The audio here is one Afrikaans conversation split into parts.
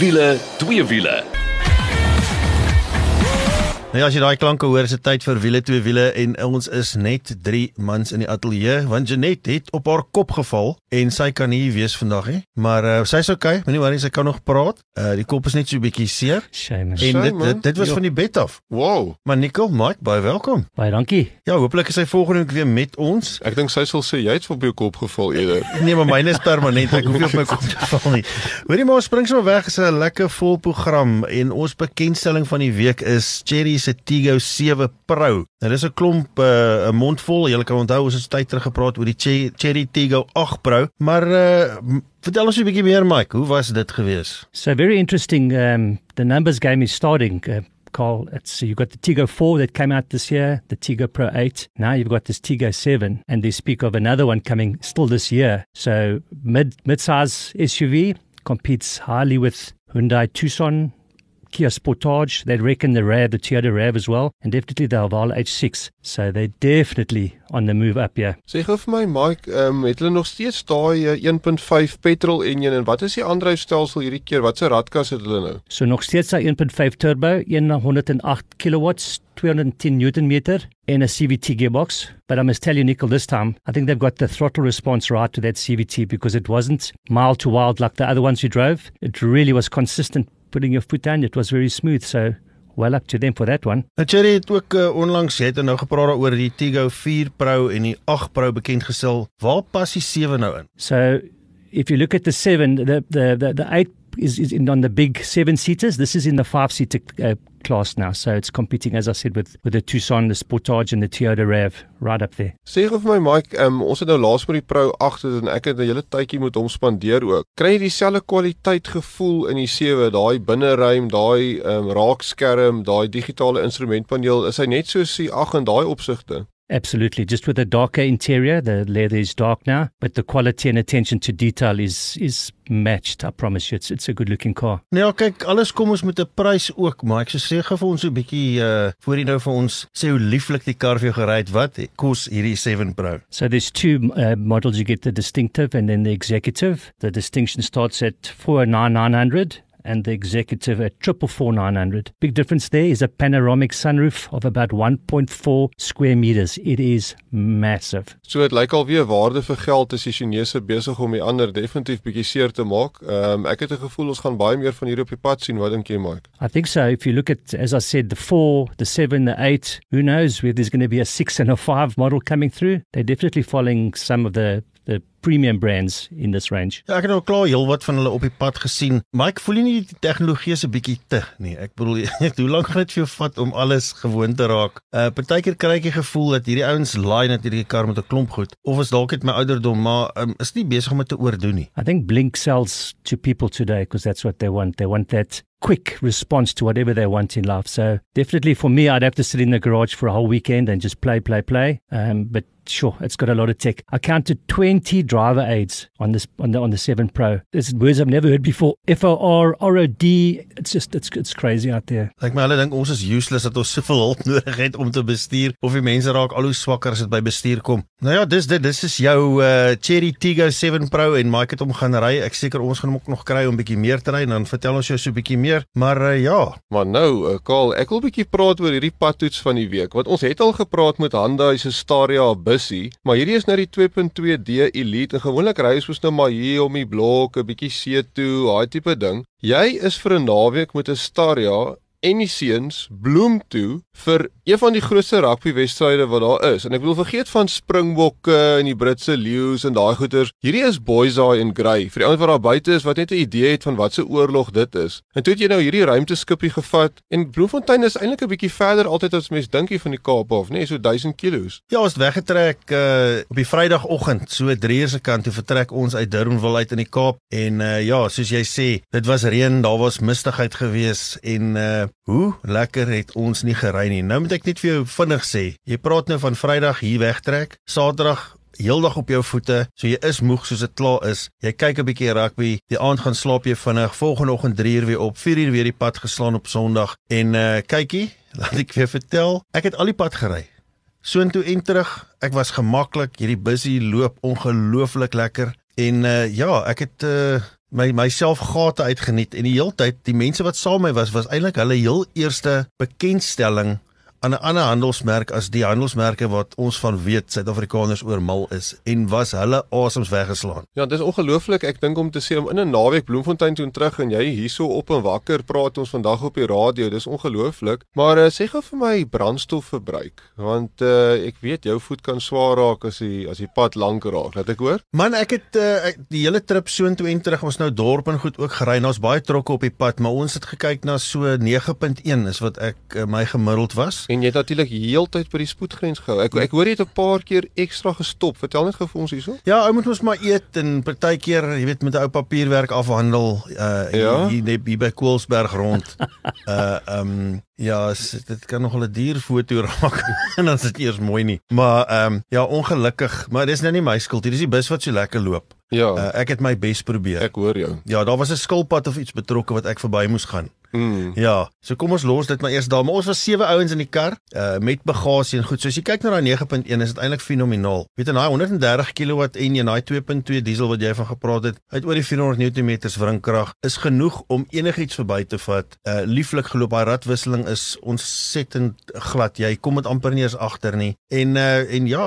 wiele, twee wiele. Nou ja, as jy daai klanke hoor, is dit tyd vir wiele twee wiele en ons is net 3 mans in die ateljee want Janet het op haar kop geval en sy kan nie wees vandag nie. Maar uh, sy's okay, moenie worry, sy kan nog praat. Uh, die kop is net so 'n bietjie seer. Shame. En Shame, dit, man. dit dit was Ja. van die bed af. Wow. Maar Nicole, Mike, baie welkom. Baie dankie. Ja, hopelik is hy volgende week weer met ons. Ek dink sy sal sê jy het op jou kop geval eerder. Nee, maar myne is permanent. Ek hoef nie op my kop te val nie. Hoorie maar, spring sommer weg. Dit is 'n lekker vol program en ons bekendstelling van die week is Cherry se Tigo 7 Pro. Nou dis 'n klomp uh, 'n mond vol. Jy kan onthou ons het tyd terug gepraat oor die Che- Cherry Tigo 8 Pro, maar uh, vertel ons 'n bietjie meer Mike, hoe was dit gewees? So very interesting. Um, the numbers game is starting. Uh, Carl, it's you've got the Tigo 4 that came out this year, the Tigo Pro 8. Now you've got this Tigo 7, and they speak of another one coming still this year. So mid mid-size SUV competes highly with Hyundai Tucson, Kia Sportage. They reckon the Rav, the Toyota Rav as well, and definitely the Haval H6. So they're definitely on the move up here. Sê gou vir my Mike, ehm um, het hulle nog steeds daai uh, 1.5 petrol engine en wat is die aandryfstelsel hierdie keer? Wat se radkas het hulle nou? So nog steeds 'n 1.5 turbo, 108 kilowatts, 210 newton meter en 'n CVT gearbox. But I must tell you Nickel this time, I think they've got the throttle response right to that CVT because it wasn't mild to wild like the other ones you drove. It really was consistent putting your foot down. It was very smooth, so well up to them for that one. Nou Cherry het ook uh, onlangs jy het nou gepraat oor die Tigo 4 Pro en die 8 Pro bekend gestel. Waar pas die 7 nou in? So if you look at the 7, the the the, the 8 is, is in on the big 7 seaters. This is in the 5 seater uh, class now. So it's competing as I said with with the Tucson, the Sportage and the Toyota Rav right up there. Sê gou vir my Mike, um, ons het nou laas met die Pro 8 en ek het 'n hele tydjie met hom spandeer ook. Kry jy dieselfde kwaliteit gevoel in die 7, daai binneruim, daai um, raakskerm, daai digitale instrumentpaneel, is hy net soos die 8 in daai opsigte? Absolutely. Just with a darker interior, the leather is dark now, but the quality and attention to detail is is matched. I promise you, it's it's a good looking car. Nou ja, kyk, alles kom ons met 'n prys ook, maar ek sou sê gou vir ons 'n bietjie uh voor jy nou vir ons sê hoe lieflik die kar vir jou gery het. Wat kos hierdie 7 Pro? So there's two uh, models. You get the distinctive and then the executive. The distinction starts at four nine nine hundred. And the executive at triple four nine hundred. Big difference there is a panoramic sunroof of about 1.4 square meters. It is massive. So dit lyk alweer waarde vir geld is die Chinese besig om die ander definitief bietjie seer te maak. Ehm um, ek het 'n gevoel ons gaan baie meer van hier op die pad sien. Wat dink jy, Mike? I think so. If you look at, as I said, the four, the seven, the eight, who knows whether there's going to be a six and a five model coming through. They're definitely following some of the, the premium brands in this range. Ja, ek het nou klaar heelwat van hulle op die pad gesien. Maar ek voel nie die tegnologie is 'n bietjie te nie. Ek bedoel, hoe lank gaan dit vir jou vat om alles gewoon te raak? Uh partykeer kry ek die gevoel dat hierdie ouens laai net hierdie kar met 'n klomp goed of is dalk net my ouderdom, maar um, is nie besig om dit te oordoen nie. I think Blink sells to people today because that's what they want. They want that quick response to whatever they want in life. So definitely for me, I'd have to sit in the garage for a whole weekend and just play, play, play. Um, but sure, it's got a lot of tech. I counted 20 driver aids on this on the on the 7 Pro. There's words I've never heard before. F O R R O D. It's just it's it's crazy out there. Lyk my hulle dink ons is useless dat ons soveel hulp nodig het om te bestuur of die mense raak al hoe swakker as dit by bestuur kom. Nou ja, dis dit. Dis is jou uh Cherry Tiggo 7 Pro en Mike het hom gaan ry. Ek seker ons gaan hom ook nog kry om bietjie meer te ry en dan vertel ons jou so 'n bietjie meer. Maar uh, ja, Maar nou, uh, Karl, ek wil bietjie praat oor hierdie padtoets van die week. Want ons het al gepraat met Hyundai se Staria bussie, maar hierdie is nou die 2.2D Elite en gewoonlik ry ons mos nou maar hier om die blok, 'n bietjie see toe, daai tipe ding. Jy is vir 'n naweek met 'n Staria en die seuns bloem toe vir een van die grootste rugbywedstryde wat daar is. En ek wil vergeet van Springbokke en die Britse leeu's en daai goeters. Hierdie is boys eye en grey. Vir die ouens wat daar buite is wat net 'n idee het van wat se oorlog dit is. En toe het jy nou hierdie ruimteskippie gevat en Bloemfontein is eintlik 'n bietjie verder altyd as mens dink hier van die Kaap af, nê, nee, so 1000 kilos. ja, ons het weggetrek uh op die Vrydagoggend, so 3 uur se kant toe vertrek ons uit Durbanville uit in die Kaap en uh ja, soos jy sê, dit was reën, daar was mistigheid gewees en uh hoe lekker het ons nie gery nie. Nou moet ek net vir jou vinnig sê, jy praat nou van Vrydag hier wegtrek, Saterdag heeldag op jou voete, so jy is moeg soos dit klaar is. Jy kyk 'n bietjie rugby, die aand gaan slaap jy vinnig, volgende oggend 3 uur weer op, 4 uur weer die pad geslaan op Sondag en uh kykie, laat ek jou vertel, ek het al die pad gery. Soontoe en terug, ek was gemaklik, hierdie bussie loop ongelooflik lekker en uh ja, ek het uh my myself gate uitgeniet en die heeltyd die mense wat saam met my was was eintlik hulle heel eerste bekendstelling aan 'n ander handelsmerk as die handelsmerke wat ons van weet Suid-Afrikaners oormal is en was hulle asems weggeslaan. Ja, dis ongelooflik. Ek dink om te sê om in 'n naweek Bloemfontein toe terug en jy hierso op en wakker praat ons vandag op die radio. Dis ongelooflik. Maar uh, sê gou vir my brandstofverbruik want uh, ek weet jou voet kan swaar raak as die as die pad lank raak. Laat ek hoor. Man, ek het uh, die hele trip soontoe en terug ons nou dorp en goed ook gery. Ons baie trokke op die pad, maar ons het gekyk na so 9.1 is wat ek uh, my gemiddeld was. En jy het natuurlik heeltyd by die spoedgrens gehou. Ek ek hoor jy het 'n paar keer ekstra gestop. Vertel net gou vir ons hierso. Ja, ou moet ons maar eet en partykeer, jy weet, met 'n ou papierwerk afhandel uh Ja? hier, hier, hier by Koelsberg rond. uh um ja, dit kan nog 'n dier foto raak en dan is dit eers mooi nie. Maar um ja, ongelukkig, maar dis nou nie my skuld nie. Dis die bus wat so lekker loop. Ja, Uh, ek het my bes probeer. ek hoor jou. Ja, daar was 'n skilpad of iets betrokke wat ek verby moes gaan. Mm. Ja, so kom ons los dit maar eers daar. Maar ons was sewe ouens in die kar uh met bagasie en goed. So as jy kyk na daai 9.1 is dit eintlik fenomenaal. Weet jy, daai 130 kW en jy daai 2.2 diesel wat jy van gepraat het, uit oor die 400 Nm wringkrag is genoeg om enigiets verby te vat. Uh lieflik geloop. Daai radwisseling is ontsettend glad. Jy kom dit amper nie eens agter nie. En uh en ja,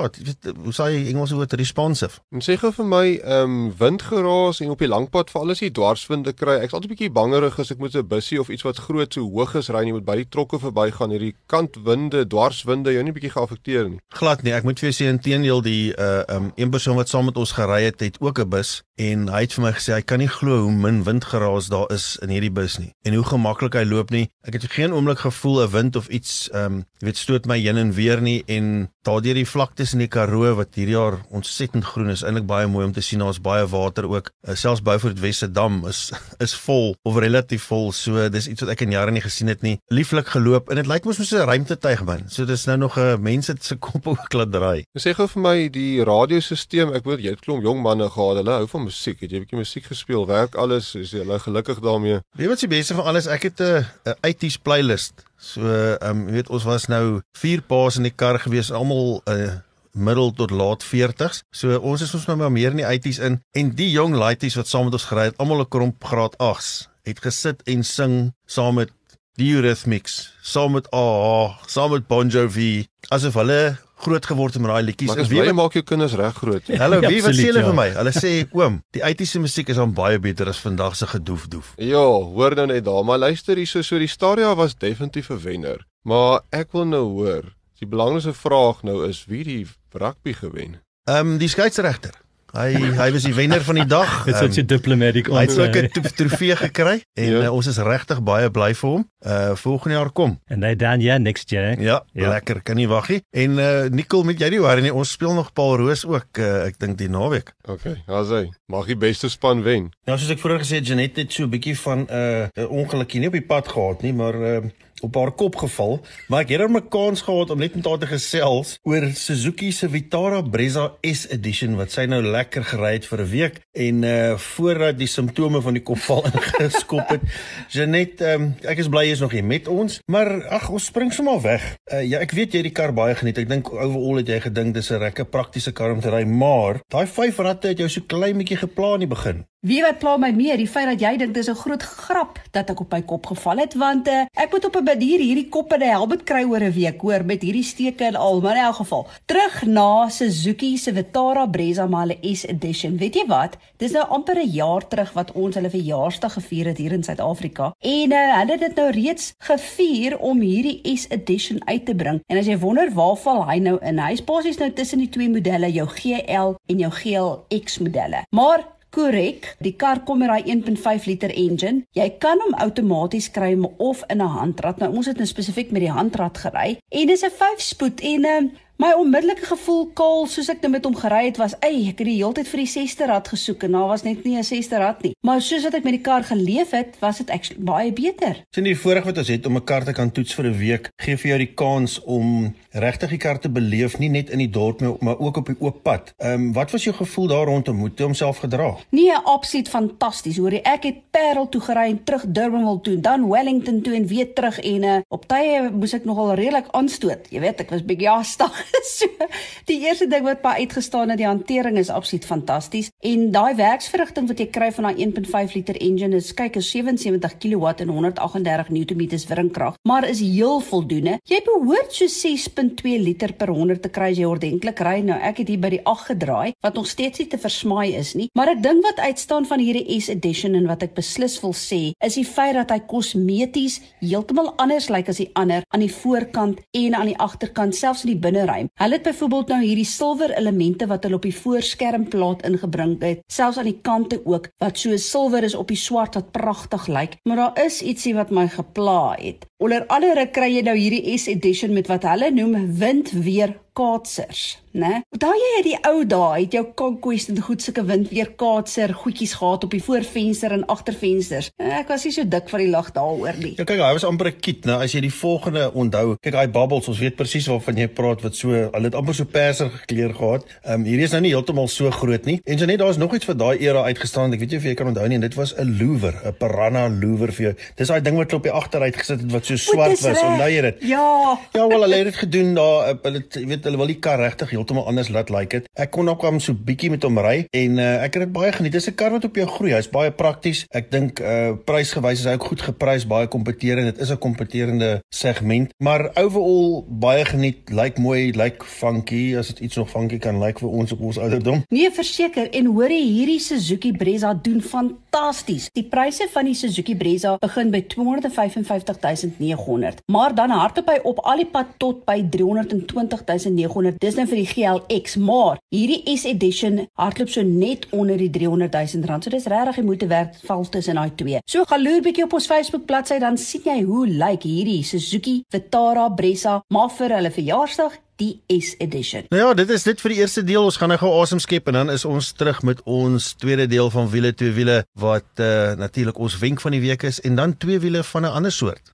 hoe sê jy Engels woord responsive? En sê gou vir my, ehm um, windgeraas en op die langpad veral as jy dwarswinde kry. Ek's altyd 'n bietjie bangerig as ek met 'n bussie of iets wat groot so hoog is ry en jy moet by die trokke verbygaan. Hierdie kantwinde, dwarswinde jou nie bietjie geaffekteer nie. glad nie. Ek moet vir jou sê inteendeel die uh um een persoon wat saam met ons gery het, het ook 'n bus en hy het vir my gesê hy kan nie glo hoe min windgeraas daar is in hierdie bus nie en hoe gemaklik hy loop nie. Ek het geen oomblik gevoel 'n wind of iets um jy weet stoot my heen en weer nie en daardeur die vlaktes in die Karoo wat hierdie jaar ontsettend groen is, eintlik baie mooi om te sien. Daar's baie water ook. Uh, selfs Beaufort Wesse dam is is vol of relatief vol. So dis iets wat ek in jare nie gesien het nie. Lieflik geloop en dit lyk mos soos 'n ruimtetuig man. So dis nou nog 'n mense se koppe ook laat draai. Sê gou vir my die radiosisteem, ek weet jy het klomp jong manne gehad. Hulle hou van musiek. Het jy 'n bietjie musiek gespeel? Werk alles? Is jy gelukkig daarmee? Weet wat die beste van alles? Ek het 'n 80s playlist. So ehm um, jy weet ons was nou vier paas in die kar gewees, almal 'n uh, middel tot laat 40s. So ons is ons nou maar meer in die 80s in en die jong laities wat saam met ons gery het, almal 'n kromp graad 8s, het gesit en sing saam met die Eurythmics, saam met AHA, saam met Bon Jovi, asof hulle groot geword het met daai liedjies. Ek wie wat- maak jou kinders reg groot. Hallo, wie wat sê hulle ja. vir my? Hulle sê oom, die 80s musiek is dan baie beter as vandag se gedoef doef. Ja, hoor nou net daar, maar luister hierso, so die Stadia was definitief 'n wenner. Maar ek wil nou hoor, die belangrikste vraag nou is wie die rugby gewen. Ehm um, die skeieregter. Hy hy was die wenner van die dag. It's such a Ehm, diplomatic Hy het ook 'n to- trofee gekry en Ja. uh, ons is regtig baie bly vir hom. Uh volgende jaar kom. And they're down here next year. Ja, Ja. lekker, kan nie wag nie. En uh Nicole, met jy nie worry nie, ons speel nog Paul Roos ook uh, ek dink die naweek. Okay, daar's hy. Mag die beste span wen. Nou soos ek vroeër gesê het, Janet het so 'n bietjie van 'n uh, 'n ongelukkie nie op die pad gehad nie, maar uh op haar kop geval, maar ek het er 'n kans gehad om net met haar te gesels oor Suzuki se Vitara Brezza S edition wat sy nou lekker gery het vir 'n week en uh voordat die simptome van die kopval ingeskop het. Janet, um, ek is bly jy is nog hier met ons, maar ag, ons spring sommer weg. Uh ja, ek weet jy het die kar baie geniet. Ek dink overall het jy gedink dis 'n lekker praktiese kar om te ry, maar daai vyf ratte het jou so klein bietjie gepla in die begin. Wie wat pla my meer, die feit dat jy dink dis 'n groot grap dat ek op my kop geval het want uh, ek moet op 'n badier hierdie kop in 'n helmet kry oor 'n week hoor met hierdie steke en al, maar in elk geval. Terug na Suzuki se Vitara Brezza hulle S edition. Weet jy wat? Dis nou amper 'n jaar terug wat ons hulle verjaarsdag gevier het hier in Suid-Afrika. En uh, hulle het dit nou reeds gevier om hierdie S edition uit te bring. En as jy wonder waar val hy nou in? Hy's basies nou tussen die twee modelle, jou GL en jou GLX modelle. Maar Korrek, die kar kom met daai 1.5 liter engine. Jy kan hom outomaties kry of in 'n handrat. Nou ons het nou spesifiek met die handrat gery en dis 'n 5-spoed en uh, my onmiddellike gevoel kaal soos ek nou met hom gery het was, "Ey, ek het die hele tyd vir die 6ste rad gesoek en daar was net nie 'n 6ste rad nie." Maar soos wat ek met die kar geleef het, was dit actually baie beter. Sien die voorreg wat ons het om 'n kar te kan toets vir 'n week, gee vir jou die kans om regtig die kar te beleef, nie net in die dorp nie, maar ook op die oop pad. Ehm um, wat was jou gevoel daar rondom hoe jy homself gedra? Nee, absoluut fantasties. Hoor jy, ek het Parel toe gery en terug Durbanville toe, dan Wellington toe en weer terug en uh, op tye moes ek nogal redelik aanstoot. Jy weet, ek was bietjie haastig. so, die eerste ding wat by uitgestaan het, die hantering is absoluut fantasties en daai werksverrigting wat jy kry van daai 1.5 liter engine is kyk is 77 kW en 138 Nm wringkrag, maar is heel voldoende. Jy behoort so 6.2 liter per 100 te kry as jy ordentlik ry. Nou ek het hier by die 8 gedraai wat nog steeds nie te versmaai is nie, maar ek dink wat uitstaan van hierdie S edition en wat ek beslis wil sê, is die feit dat hy kosmeties heeltemal anders lyk as die ander aan die voorkant en aan die agterkant, selfs in die binneruim. Hulle het byvoorbeeld nou hierdie silwer elemente wat hulle op die voorskermplaat ingebring het, selfs aan die kante ook wat so silwer is op die swart wat pragtig lyk, maar daar is ietsie wat my gepla het. Onder andere kry jy nou hierdie S edition met wat hulle noem windweer kaatsers, né? Daai jy het die ou dae, het jou conquest en goed sulke windweer kaatser goedjies gehad op die voorvenster en agtervensters. Ek was nie so dik van die lag daaroor nie. Ja kyk, hy was amper 'n kit, nou as jy die volgende onthou. Kyk, daai bubbles, ons weet presies waarvan jy praat wat so, hulle het amper so perser gekleur gehad. Ehm um, hierdie is nou nie heeltemal so groot nie. En so net daar's nog iets vir daai era uitgestaan. Ek weet nie of jy kan onthou nie, dit was 'n louver, 'n piranha louver vir jou. Dis daai ding wat op die agteruit gesit het wat so swart was. Onthou jy dit? Ja. Ja, wel hulle het dit gedoen daar, hulle jy weet hulle wil die kar regtig heeltemal anders laat lyk like dit. Ek kon ook hom so bietjie met hom ry en uh, ek het dit baie geniet. Dis 'n kar wat op jou groei. Hy's baie prakties. Ek dink uh prysgewys is hy ook goed geprys, baie kompeterend. Dit is 'n kompeterende segment, maar overall baie geniet. Lyk like mooi, lyk like funky as dit iets nog funky kan lyk like vir ons op ons ouderdom. Nee, verseker en hoor jy hierdie Suzuki Brezza doen fantasties. Die pryse van die Suzuki Brezza begin by 255900, maar dan hardop hy op al die pad tot by 320900 dis nou vir die GLX, maar hierdie S edition hardloop so net onder die 300 000 rand. So dis regtig die moeite werd val tussen daai twee. So gaan loer bietjie op ons Facebook bladsy dan sien jy hoe lyk like hierdie Suzuki Vitara Brezza maar vir hulle verjaarsdag die S edition. Nou ja, dit is dit vir die eerste deel. Ons gaan nou gou asem skep en dan is ons terug met ons tweede deel van wiele twee wiele wat uh, natuurlik ons wenk van die week is en dan twee wiele van 'n ander soort.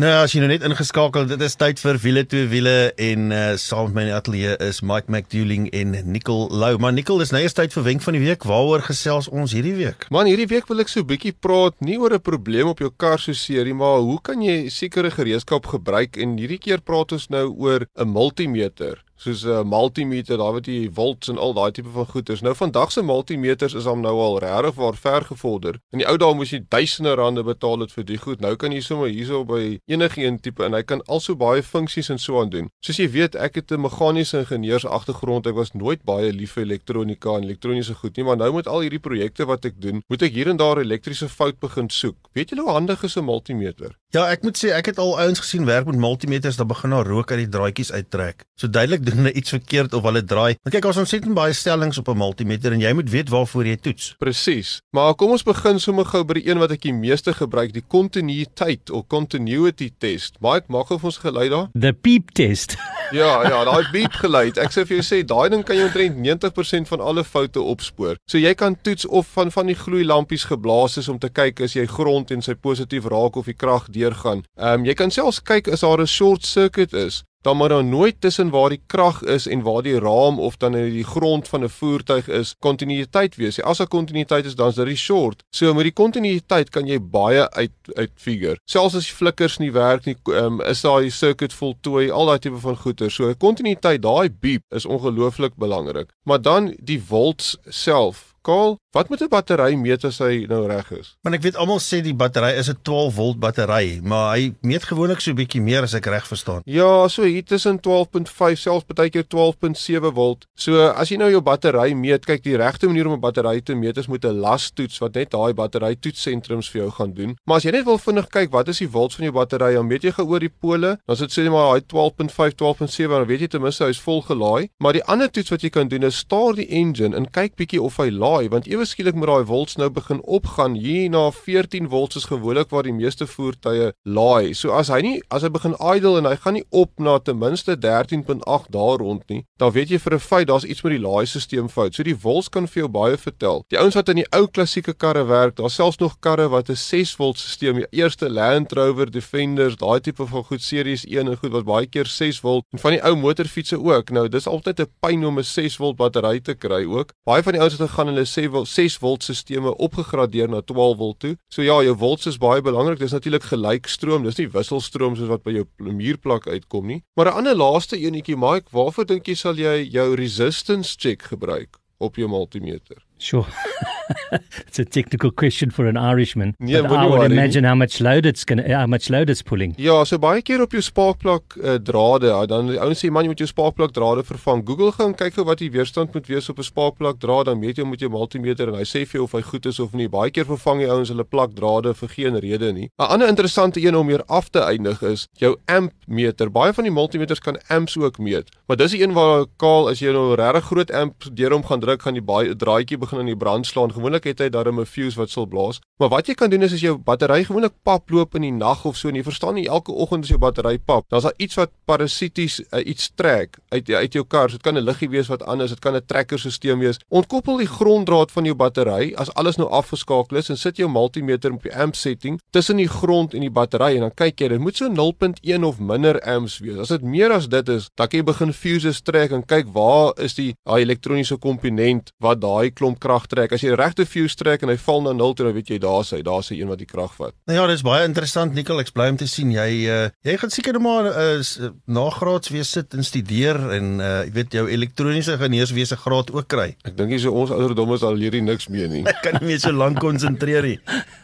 Nou as jy nou net ingeskakel dit is tyd vir wiele twee wiele en uh, saam met my in die ateljee is Mike McDouling en Nicole Lou. Maar Nicole, dis nou eers tyd vir wenk van die week. Waaroor gesels ons hierdie week? Man, hierdie week wil ek so 'n bietjie praat nie oor 'n probleem op jou kar so seer nie, maar hoe kan jy sekere gereedskap gebruik en hierdie keer praat ons nou oor 'n multimeter soos 'n multimeter, daar wat jy volts en al daai tipe van goeders. Nou vandag se multimeters is hom nou al regtig waar ver gevorder. In die ou dae moes jy duisende rande betaal het vir die goed. Nou kan jy sommer hierso by enige een tipe en hy kan al so baie funksies en so aan doen. Soos jy weet, ek het 'n meganiese ingenieurs agtergrond. Ek was nooit baie lief vir elektronika en elektroniese goed nie, maar nou met al hierdie projekte wat ek doen, moet ek hier en daar elektriese fout begin soek. Weet julle hoe handig is 'n multimeter? Ja, ek moet sê ek het al ouens gesien werk met multimeters, dan begin daar rook uit die draadjies uittrek. So duidelik doen hulle iets verkeerd of hulle draai. Want kyk, ons ontsettend baie stellings op 'n multimeter en jy moet weet waarvoor jy toets. Presies. Maar kom ons begin sommer gou by die een wat ek die meeste gebruik, die kontinuïteit of continuity test. Baie maak of ons geluid daar? The beep test. ja, ja, daai beep geluid. Ek sê vir jou sê daai ding kan jy omtrent 90% van alle foute opspoor. So jy kan toets of van van die gloeilampies geblaas is om te kyk as jy grond en sy positief raak of die krag deurgaan. Ehm um, jy kan selfs kyk as daar 'n short circuit is dan maar dan nooit tussen waar die krag is en waar die raam of dan die grond van 'n voertuig is kontinuïteit wees. As 'n kontinuïteit is dan is dit short. So met die kontinuïteit kan jy baie uit uit figure. Selfs as die flikkers nie werk nie, um, is daai circuit voltooi, al daai tipe van goeder. So kontinuïteit, daai beep is ongelooflik belangrik. Maar dan die volts self Kaal, wat moet 'n battery meet as hy nou reg is? Want ek weet almal sê die battery is 'n 12 volt battery, maar hy meet gewoonlik so 'n bietjie meer as ek reg verstaan. Ja, so hier tussen 12.5 selfs partykeer 12.7 volt. So as jy nou jou battery meet, kyk die regte manier om 'n battery te meet is met 'n lastoets wat net daai battery toetssentrums vir jou gaan doen. Maar as jy net wil vinnig kyk wat is die volts van jou battery, dan meet jy gou oor die pole. Dan sit sê maar daai 12.5, 12.7, dan weet jy ten minste hy's vol gelaai. Maar die ander toets wat jy kan doen is staar die engine en kyk bietjie of hy laai laai want ewe skielik moet daai volts nou begin opgaan hier na 14 volts is gewoonlik waar die meeste voertuie laai. So as hy nie as hy begin idle en hy gaan nie op na ten minste 13.8 daar rond nie, dan weet jy vir 'n feit daar's iets met die laaistelsel fout. So die volts kan vir jou baie vertel. Die ouens wat in die ou klassieke karre werk, daar's selfs nog karre wat 'n 6 volt stelsel, die eerste Land Rover Defenders, daai tipe van goed series 1 en goed wat baie keer 6 volt en van die ou motorfietsse ook. Nou dis altyd 'n pyn om 'n 6 volt battery te kry ook. Baie van die ouens het gegaan hulle 6 volt stelsels opgegradeer na 12 volt toe. So ja, jou volts is baie belangrik. Dis natuurlik gelykstroom. Dis nie wisselstroom soos wat by jou muurplak uitkom nie. Maar 'n ander laaste enetjie, Mike, waarvoor dink jy sal jy jou resistance check gebruik op jou multimeter? Sure. it's a technical question for an Irishman. Nee, but I would imagine how much load it's going how much load it's pulling. Ja, so baie keer op jou spaakplak uh, drade, ja, dan die ouens sê man jy moet jou spaakplak drade vervang. Google gaan kyk gou wat die weerstand moet wees op 'n spaakplak draad, dan weet jy met jou multimeter en hy sê vir jou of hy goed is of nie. Baie keer vervang die ouens hulle plak drade vir geen rede nie. 'n Ander interessante een om hier af te eindig is jou amp meter. Baie van die multimeters kan amps ook meet, maar dis die een waar kaal as jy nou 'n regtig groot amp deur hom gaan druk, gaan die baie draadjie begin aan die brand slaan. Gewoonlik het hy daarom 'n fuse wat sal blaas. Maar wat jy kan doen is as jou battery gewoonlik pap loop in die nag of so en jy verstaan nie elke oggend as jou battery pap, dan's daar iets wat parasities uh, iets trek uit uit jou kar. Dit kan 'n liggie wees wat anders, dit kan 'n trekkerstelsel wees. Ontkoppel die gronddraad van jou battery as alles nou afgeskakel is en sit jou multimeter op die amp setting tussen die grond en die battery en dan kyk jy, dit moet so 0.1 of minder amps wees. As dit meer as dit is, dan kan jy begin fuses trek en kyk waar is die daai elektroniese komponent wat daai klomp krag trek. As jy regte fuse trek en hy val na 0 toe, dan weet jy daar's hy, daar's hy een wat die krag vat. Nou ja, dis baie interessant Nikkel, ek bly om te sien jy uh, jy gaan seker net maar uh, nagraads weer sit en studeer en uh, jy weet jou elektroniese ingenieurswese graad ook kry. Ek dink jy so ons ouderdom is al hierdie niks meer nie. Ek kan nie meer so lank konsentreer nie.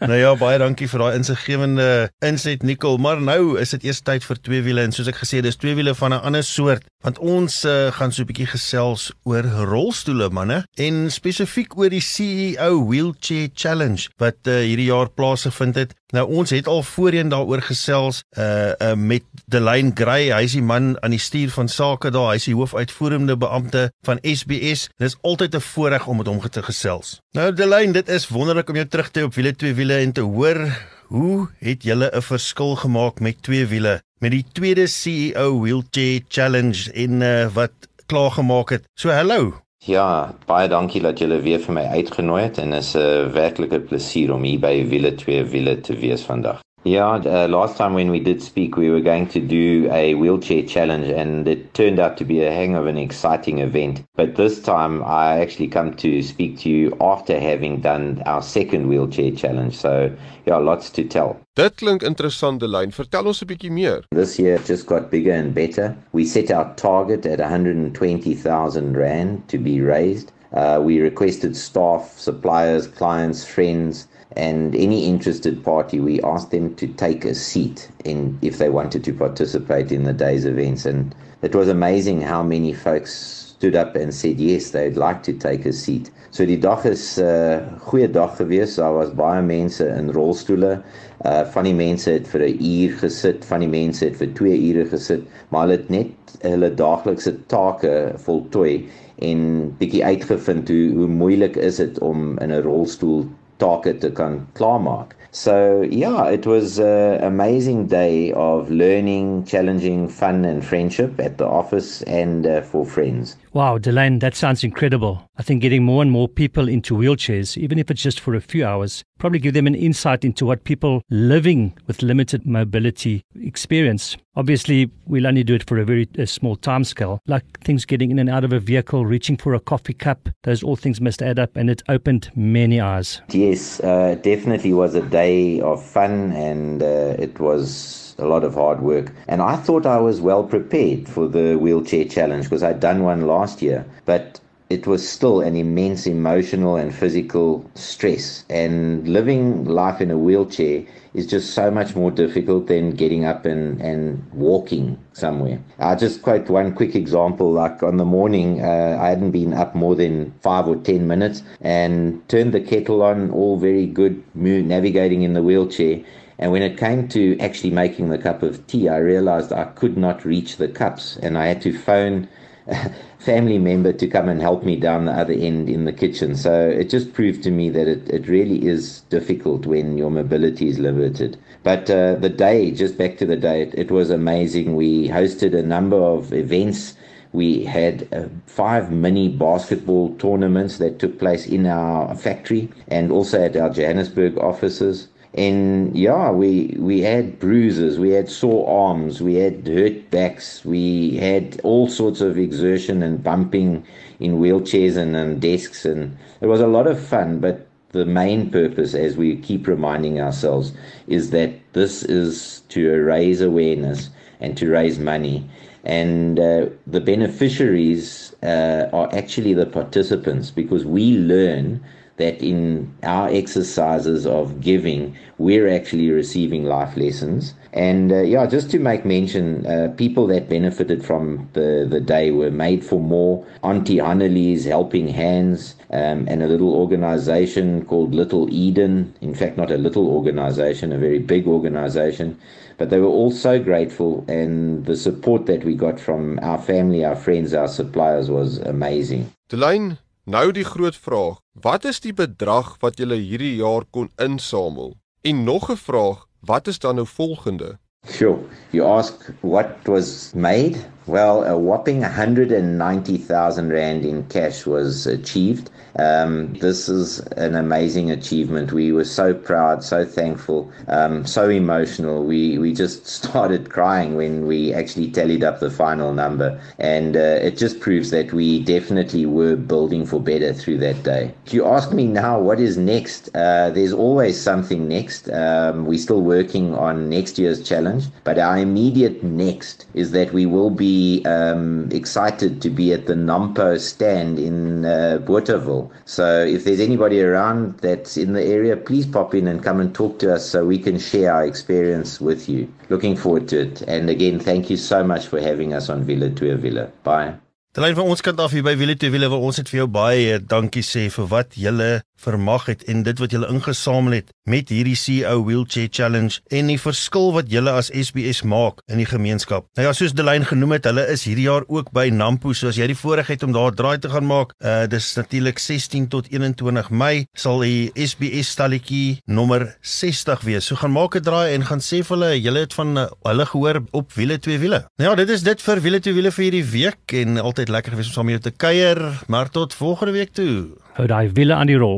Nou ja, baie dankie vir daai insiggewende inset Nikkel, maar nou is dit eers tyd vir twee wiele en soos ek gesê het, dis twee wiele van 'n ander soort want ons uh, gaan so 'n bietjie gesels oor rolstoele manne en spesifiek oor die CEO Wheelchair Challenge wat uh, hierdie jaar plaasgevind het. Nou ons het al voorheen daaroor gesels uh, uh met Delaine Gray, hy is die man aan die stuur van sake daar, hy is die hoofuitvoerende beampte van SBS. Dit is altyd 'n voorreg om met hom te gesels. Nou Delaine, dit is wonderlik om jou terug te hê op wiele twee wiele en te hoor hoe het julle 'n verskil gemaak met twee wiele met die tweede CEO Wheelchair Challenge in uh, wat klaar gemaak het. So hallo. Ja, baie dankie dat julle weer vir my uitgenooi het en is 'n uh, werklike plesier om hier by Wiele 2 Wiele te wees vandag. Ja, uh, last time when we did speak we were going to do a wheelchair challenge and it turned out to be a hang of an exciting event. But this time I actually come to speak to you after having done our second wheelchair challenge. So, yeah, lots to tell. Dit klink interessante lyn. Vertel ons 'n bietjie meer. This year just got bigger and better. We set our target at 120,000 rand to be raised. Uh, we requested staff, suppliers, clients, friends, and any interested party. We asked them to take a seat in if they wanted to participate in the day's events, and it was amazing how many folks stood up and said yes, they'd like to take a seat. So die dag is 'n uh, goeie dag gewees. Daar was baie mense in rolstoele. Uh van die mense het vir 'n uur gesit, van die mense het vir 2 ure gesit, maar hulle het net hulle daaglikse take voltooi en bietjie uitgevind hoe hoe moeilik is dit om in 'n rolstoel take te kan klaarmaak. So, yeah, it was an amazing day of learning, challenging, fun, and friendship at the office and uh, for friends. Wow, Delane, that sounds incredible. I think getting more and more people into wheelchairs, even if it's just for a few hours, probably give them an insight into what people living with limited mobility experience. Obviously, we'll only do it for a very a small time scale, like things getting in and out of a vehicle, reaching for a coffee cup. Those all things must add up, and it opened many eyes. Yes, uh, definitely was a day of fun, and uh, it was a lot of hard work. And I thought I was well prepared for the wheelchair challenge because I'd done one last year, but it was still an immense emotional and physical stress. And living life in a wheelchair is just so much more difficult than getting up and, and walking somewhere. I'll just quote one quick example. Like on the morning, uh, I hadn't been up more than five or ten minutes and turned the kettle on, all very good, navigating in the wheelchair. And when it came to actually making the cup of tea, I realized I could not reach the cups and I had to phone family member to come and help me down the other end in the kitchen. So it just proved to me that it, it really is difficult when your mobility is limited. But uh, the day, just back to the day, it, it was amazing. We hosted a number of events. We had uh, five mini basketball tournaments that took place in our factory and also at our Johannesburg offices. And yeah, we we had bruises, we had sore arms, we had hurt backs, we had all sorts of exertion and bumping in wheelchairs and, and desks, and it was a lot of fun. But the main purpose, as we keep reminding ourselves, is that this is to raise awareness and to raise money. And uh, the beneficiaries uh, are actually the participants because we learn that in our exercises of giving, we're actually receiving life lessons. And uh, yeah, just to make mention, uh, people that benefited from the, the day were Made for More, Auntie Hannelie's Helping Hands, um, and a little organization called Little Eden. In fact, not a little organization, a very big organization. But they were all so grateful, and the support that we got from our family, our friends, our suppliers was amazing. Delane, Nou die groot vraag, wat is die bedrag wat julle hierdie jaar kon insamel? En nog 'n vraag, wat is dan nou volgende? Sure. You ask what was made? Well, a whopping 190,000 Rand in cash was achieved. Um, this is an amazing achievement. We were so proud, so thankful, um, so emotional. We, we just started crying when we actually tallied up the final number. And uh, it just proves that we definitely were building for better through that day. If you ask me now what is next, uh, there's always something next. Um, we're still working on next year's challenge, but our immediate next is that we will be um, excited to be at the Nampo stand in uh, Botawil. So if there's anybody around that's in the area, please pop in and come and talk to us so we can share our experience with you. Looking forward to it. And again, thank you so much for having us on Villa to Villa. Bye. Terlyn van ons kant af hier by Wille te Wille wil ons net vir jou baie dankie sê vir wat julle vermag het en dit wat julle ingesamel het met hierdie CEO Wheelchair Challenge en die verskil wat julle as SBS maak in die gemeenskap. Nou ja, soos Delyn genoem het, hulle is hierdie jaar ook by Nampo, so as jy die voorreg het om daar draai te gaan maak, uh dis natuurlik 16 tot 21 Mei sal die SBS stalletjie nommer 60 wees. So gaan maak 'n draai en gaan sê vir hulle julle het van uh, hulle gehoor op wiele twee wiele. Nou ja, dit is dit vir wiele twee wiele vir hierdie week en altyd lekker gewees om saam met jou te kuier, maar tot volgende week toe. Hou daai wiele aan die rol.